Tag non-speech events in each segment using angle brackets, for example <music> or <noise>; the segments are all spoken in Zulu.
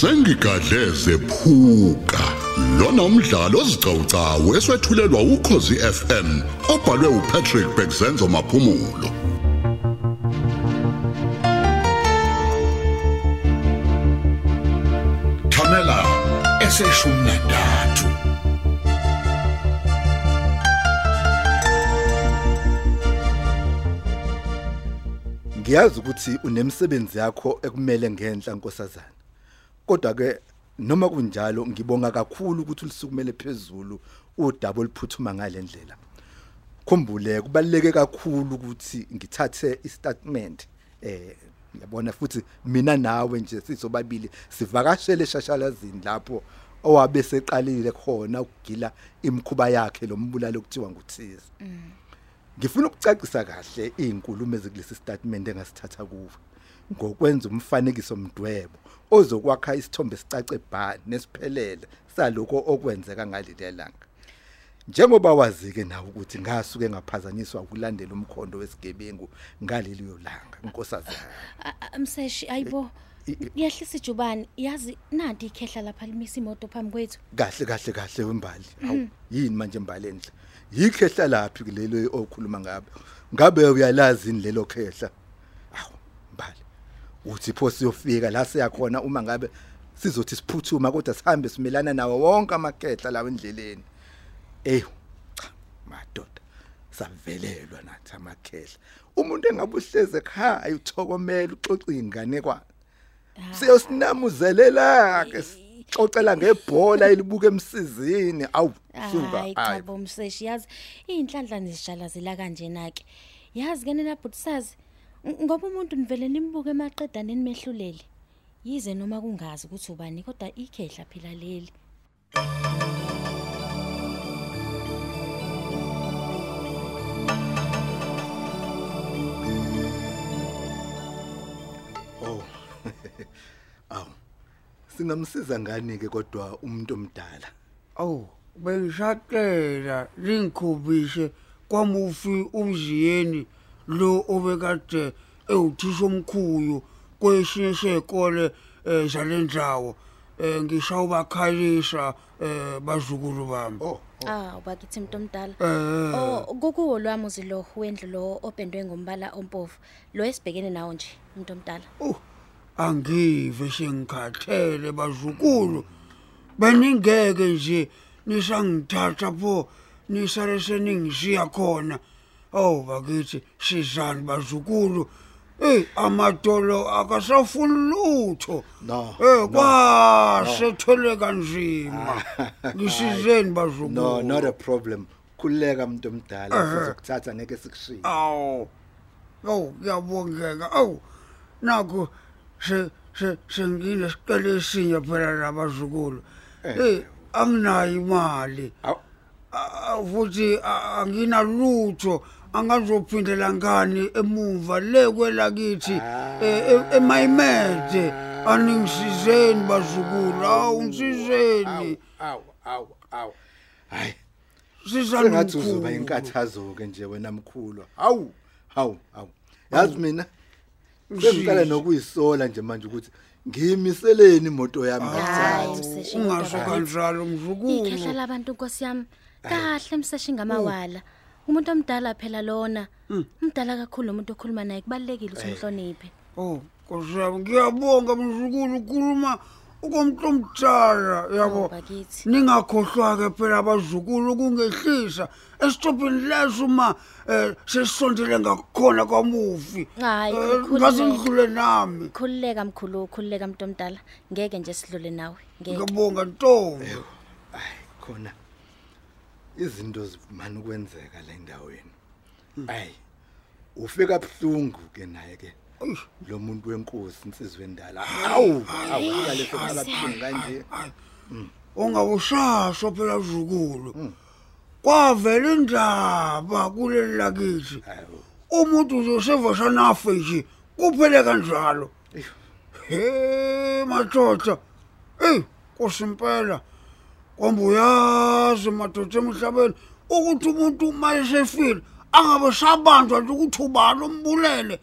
sengigadleze phuka lona umdlalo ozicawucawu eswetshulelwa ukhozi FM obhalwe uPatrick Bekzenzo maphumulo. Thamela eseshumi nantathu Ngiyazi ukuthi unemsebenzi yakho ekumele ngenhla nkosazana. Kodwa ke noma kunjalo ngibonga kakhulu ukuthi ulisukumele phezulu udaba oliphuthuma ngalendlela. Khumbule kubaleke kakhulu ukuthi ngithathe istatement eh yabona futhi mina nawe nje sizobabili sivakashele shashalazini lapho owabe seqalile khona ukugila imkhuba yakhe lombulalo kuthiwa nguthiza. Ngifuna ukucacisa kahle izinkulumo ezikulesi statement engasithatha kuwe. Ngokwenza umfanekiso mdwebo ozokwakha isithombe esicace bha nesiphelele saloko okwenzeka ngalilelanga. Njengoba wazi ke nawe ukuthi ngasuke ngaphazanyiswa ukulandela umkhondo wesigebengu ngaleliyo langa inkosazana. A- a- mseshi ayibo I- i- iyahlisa ijubani yazi nanti ikhehla lapha limisa imoto phambi kwethu Kahle kahle kahle wembali. Hawu yini manje imbali enhle. Yikhehla laphi kulelo okhuluma ngabe. Ngabe uyalazi ini lelo khehla? Awu mbali. Uthi pho siyofika la siyakhona uma ngabe sizothi siphuthuma kodwa sihambe simelana nawo wonke amakhehla lawo endleleni. Eh cha madoda savelelwa nathi amakhehla. Umuntu engabuhleze ekhaya uthokomela uxoxa ingane kwa. Siyosinamuzelela ke xoxela ngebhola elibuka emsizini. Awu suka hayi cha bo mseshi yazi iyinhlanhla nezijala zila kanjena ke yazi ke nina bhutisazi ng- ngoba umuntu nivele nimbuke emaqedaneni mehluleli yize noma kungazi ukuthi ubani kodwa ikhehla phela leli Oh. <laughs> Awu. Singamsiza ngani ke kodwa umuntu omdala? Awu, bengishaqela lingikhubishe kwamufi umziyeni lo obekade ewuthisha omkhulu kwesinye sekole eh, zalendawo eh ngishawu bakhalisa eh bazukulu bami. Oh. ah ubakithi umuntu omdala Oh kukuwo lwami uzilo wendlu lo opendwe ngombala ompofu lo esibhekene nawo nje umuntu omdala uh, angive sengikhathele bazukulu. Beningeke nje nisangithatha pho nisale seningishiya khona. Oh bakithi sizani bazukulu. Eh amadolo akasafuni lutho. No, Eh no, kwasethele kanzima. <laughs> Ngisizeni bazukulu. No, not a problem. Khuleka umuntu omdala sizokuthatha ngeke sikushiye. Aw. Oh, ngiyabongeka. Aw. Naku se se sengine siqale esinye phela labazukulu. Eh, anginayo imali. Futhi anginalutho angazophindela ngani emuva le kwelakithi emayimede aningisizeni bazukulu awu ngisizeni awu awu awu. Hayi, sizani sengathi uzoba inkathazo ke nje wena mkhulu. Hawu, hawu, hawu. Yazi mina sengiqala nokuyisola nje manje ukuthi ngiyimiseleni imoto yami ngathatha. ungasho kanjalo mzukulu. Ikhehla labantu nkosi yami. Kahle mseshi ngamawala umuntu omdala phela lona. Umdala kakhulu umuntu okhuluma naye. Kubalekile ukuthi umhloniphe. Oh, kusiyami ngiyabonga mzukulu. Ukhuluma ukomuntu omdala yabo. Oh, bakithi. Ningakhohlwa ke phela abazukulu ukungehlisa esitopini leso uma eh sesondele ngakhona kwamufi. Hayi, Eh. Ngase ngidlule nami. khululeka mkhulu khululeka umuntu omdala ngeke nje sidlule nawe Ngiyabonga Ntombi. Hayi, khona izinto zimana ukwenzeka la endaweni. Hayi. Ufika buhlungu ke naye ke. Lo muntu wenkosi insizwe endala. Awu, awu, kale sekhala buhlungu kanje. Ongabushasho phela zukulu. Kwavela indaba kuleli lakithi. Umuntu uzoseva nafe nje. Kuphele kanjalo. Hey madoda. Ey, kosimpela. Kwamba uyazi madoda emhlabeni ukuthi umuntu mayesefile angabe sabanjwa nje ukuthi ubani umbulele.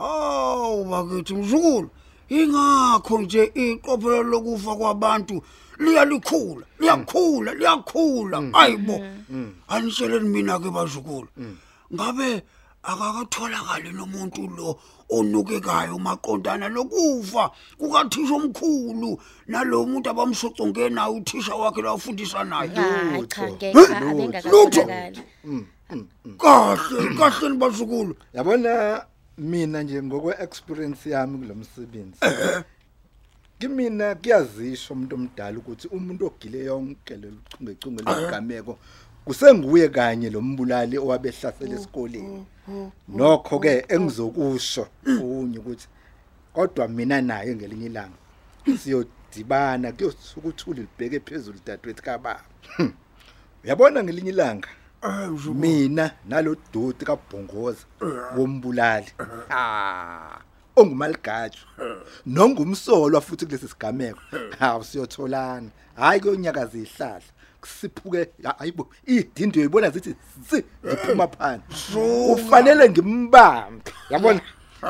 Awu bakithi mzukulu. ingakho nje iqophelo lokufa kwabantu liyalikhula liyakhula liyakhula. Ayibo anitsheleni mina ke bazukulu. Ngabe akakatholakali nomuntu lo onukekayo maqondana nokufa kukathisha omkhulu nalo muntu abamsoconge naye uthisha wakhe lawufundisa naye? Hayi cha ngeke Lutho. kahle kahle nibazukulu yabona mina nje ngokwe experience yami kulomsebenzi kimina kuyazisho umuntu omdala ukuthi umuntu ogile yonke leluchungechunge legameko kusenguye kanye lo mbulali owabehlasela esikoleni. Nokho ke engizokusho unye ukuthi kodwa mina naye ngelinye ilanga siyodibana kuyosuka uthuli libheke phezulu dadewethu kababa. Uyabona ngelinye ilanga? Mina nalo doti kabhongoza wombulali. Ah ongumaligajo nongumsolwa futhi kulesi sigameko. Hawu siyotholana hayi kuyonyakaza ihlahla kusiphuke hayibo idindo uyibona zithi ziphuma phansi. Ufanele ngimbambe yabona?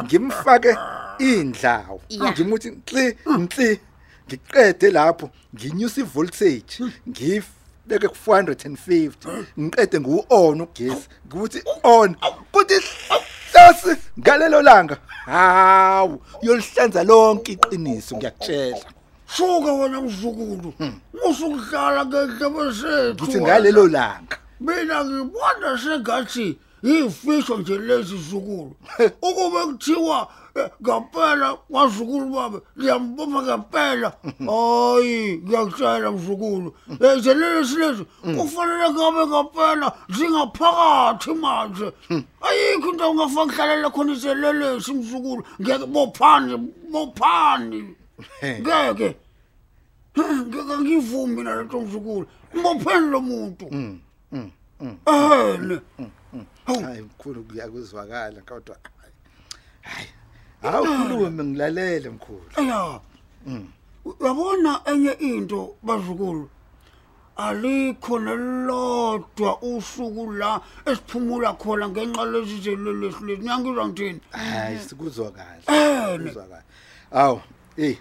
Ngimfake indlawo Ya. ngimuthi nhli nhli ngiqede lapho nginyusa ivoltage. Ngifike ku 450 ngiqede ngu-on ugesi. Ukuthi on. Kuthi hlasi ngalelo langa. Hawu yolihlanza lonke iqiniso ngiyakutshela. Suka wena mzukulu. Musukudlala ngendlebe sethu ngithi ngalelo langa. Mina ngibona sengathi yifisho nje lezi zukulu <laughs> ukube kuthiwa eh, ngampela kwazukulu babe liyambopha ngampela. <laughs> Hayi ngiyakutshela mzukulu. Eh, nje lezi lezi kufanele ngabe ngampela zingaphakathi manje. Ayikho into ungafaka kuhlalela khona izelelesi mzukulu ngeke bophani bophani. Ngeke. <laughs> Ngeke ngivumi mina lento mzukulu. Mbopheni lo muntu. Ehene hayi mkhulu kuyakuzwakala kodwa hayi. Awukhulume ngilalele mkhulu. Ya uyabona enye into bazukulu? Alikho nelodwa usuku la esiphumula khona ngenxa lezi zelelesi lezi nyangizwa ngithini? Hayi sikuzwa kahle sikuzwa kahle awu eh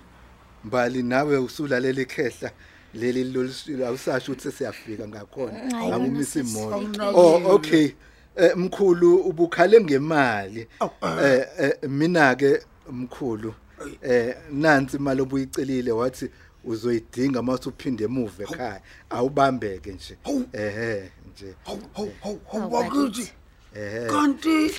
mbali nawe usulalela ikhehla leli awusasho ukuthi sesiyafika ngakhona. Wena imoto oh okay. Mkhulu ubukhale ngemali. Eh eh, mina ke mkhulu eh nansi imali obuyicelile wathi uzoyidinga mase uphinde emuva ekhaya. Awubambeke nje. Ehe nje. Bakithi. ehe. Kanti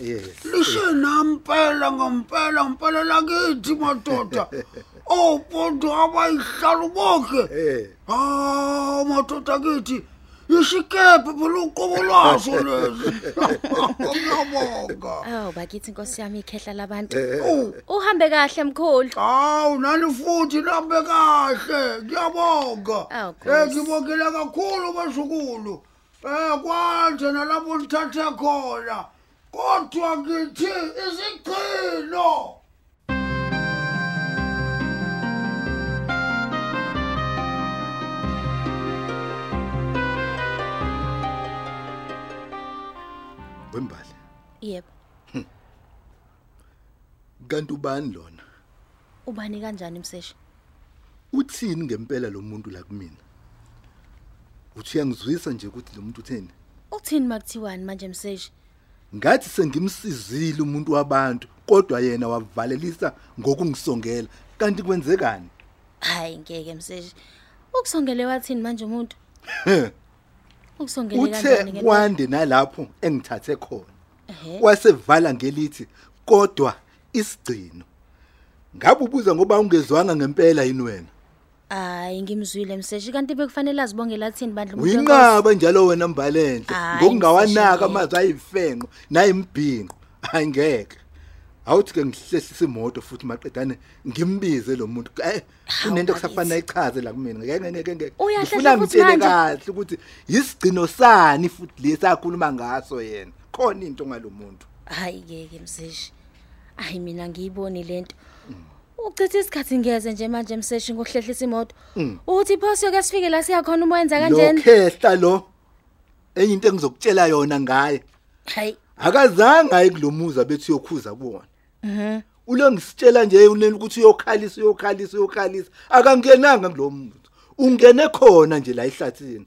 yes lisenampela ngampela ngempela lakithi madoda. <laughs> Obontu abayihlalo bonke eh. Hawu madoda kithi. Isikepe phela uqobo lwaso lezi ngiyabonga awu bakithi inkosi yami ikhehla labantu. Oh, uhambe kahle mkhulu. Hawu nani futhi nambe kahle. Ngiyabonga. Awu, eh ngibongela kakhulu bazukulu eh kwanje nalapho nithathe khona. Kodwa ngithi isigcino. Wembali yebo. Kanti ubani lona? Ubani kanjani mseshi uthini ngempela lo muntu la kumina? Uthi uyangizwisa nje ukuthi lo muntu utheni? Uthini makuthiwani manje mseshi ngathi sengimsizile umuntu wabantu kodwa yena wavalelisa ngokungisongela. Kanti kwenzekani? Hayi ngeke mseshi ukusongele wathini manje umuntu? Ukusongele uthe kanjani ngempela? kwande nalapho engithathe khona Ehhe. wasevala ngelithi kodwa isigcino ngabe ubuza ngoba ungezwanga ngempela yini wena hayi ngimzwile mseshi kanti bekufanele azibongela athini bandla umuntu wenkosi? uyinqaba njalo wena mbalenhle Hayi, ngokungawanaka mseshane. amazwi ayifenqo nayimbhinqo hayi ngeke awuthi ke ngihlehlisa imoto futhi maqedane ngimbize lo muntu. Kunento kusafana ichaze la kumina. Ngeke ngeke ngeke futhi ngitshele kahle ukuthi isigcino sani futhi lesakhuluma ngaso yena. Khona into ngalo muntu. Hayi ngeke mseshi hayi mina ngiyiboni lento uchitha isikhathi ngeze nje manje mseshi ngokuhlehlisa imoto uthi phoso ke sifike la siya khona uma wenza kanjeni lokhehla lo enye into engizokutshela yona ngaye. Hayi. Akazange aye kulomuza bethi yokhuza kuwona. Ulengisitshela nje unene ukuthi uyokhalisa uyokhalisa uyokhalisa. Akangenanga kulo muntu ungene khona nje la ehlathini.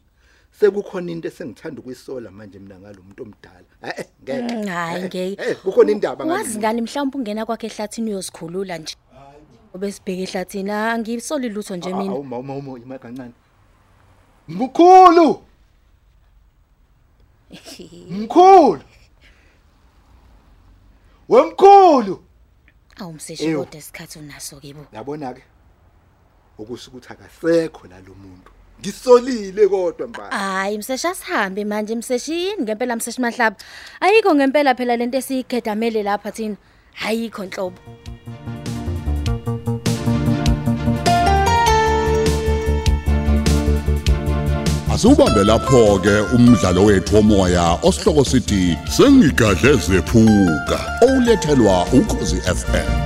Sekukhona into esengithanda ukuyisola manje mina ngalomuntu omdala. Eh ngeke. Mm, hayi ngeke. kukhona indaba ngale. Wazi ngani mhlawumbe ungena kwakhe ehlathini uyosikhulula nje? Obesibheke ehlathini. Angisoli lutho nje mina. Awu mama uma ima kancane. Mkhulu! <laughs> Mkhulu! Wemkhulu! Awumseshi Ewu. kodwa isikhathi unaso kibo yabona ke ukusho ukuthi akasekho la lo muntu. Ngisolile kodwa mbala hayi mseshi asihambe manje mseshi yini ngempela mseshi mahlaba? Ayikho ngempela phela lento esiyikhedamele lapha thina. Ayikho nhlobo. Asubambe lapho ke umdlalo wethu womoya osihloko sithi sengigadle zephuka olethelwa ukhozi FM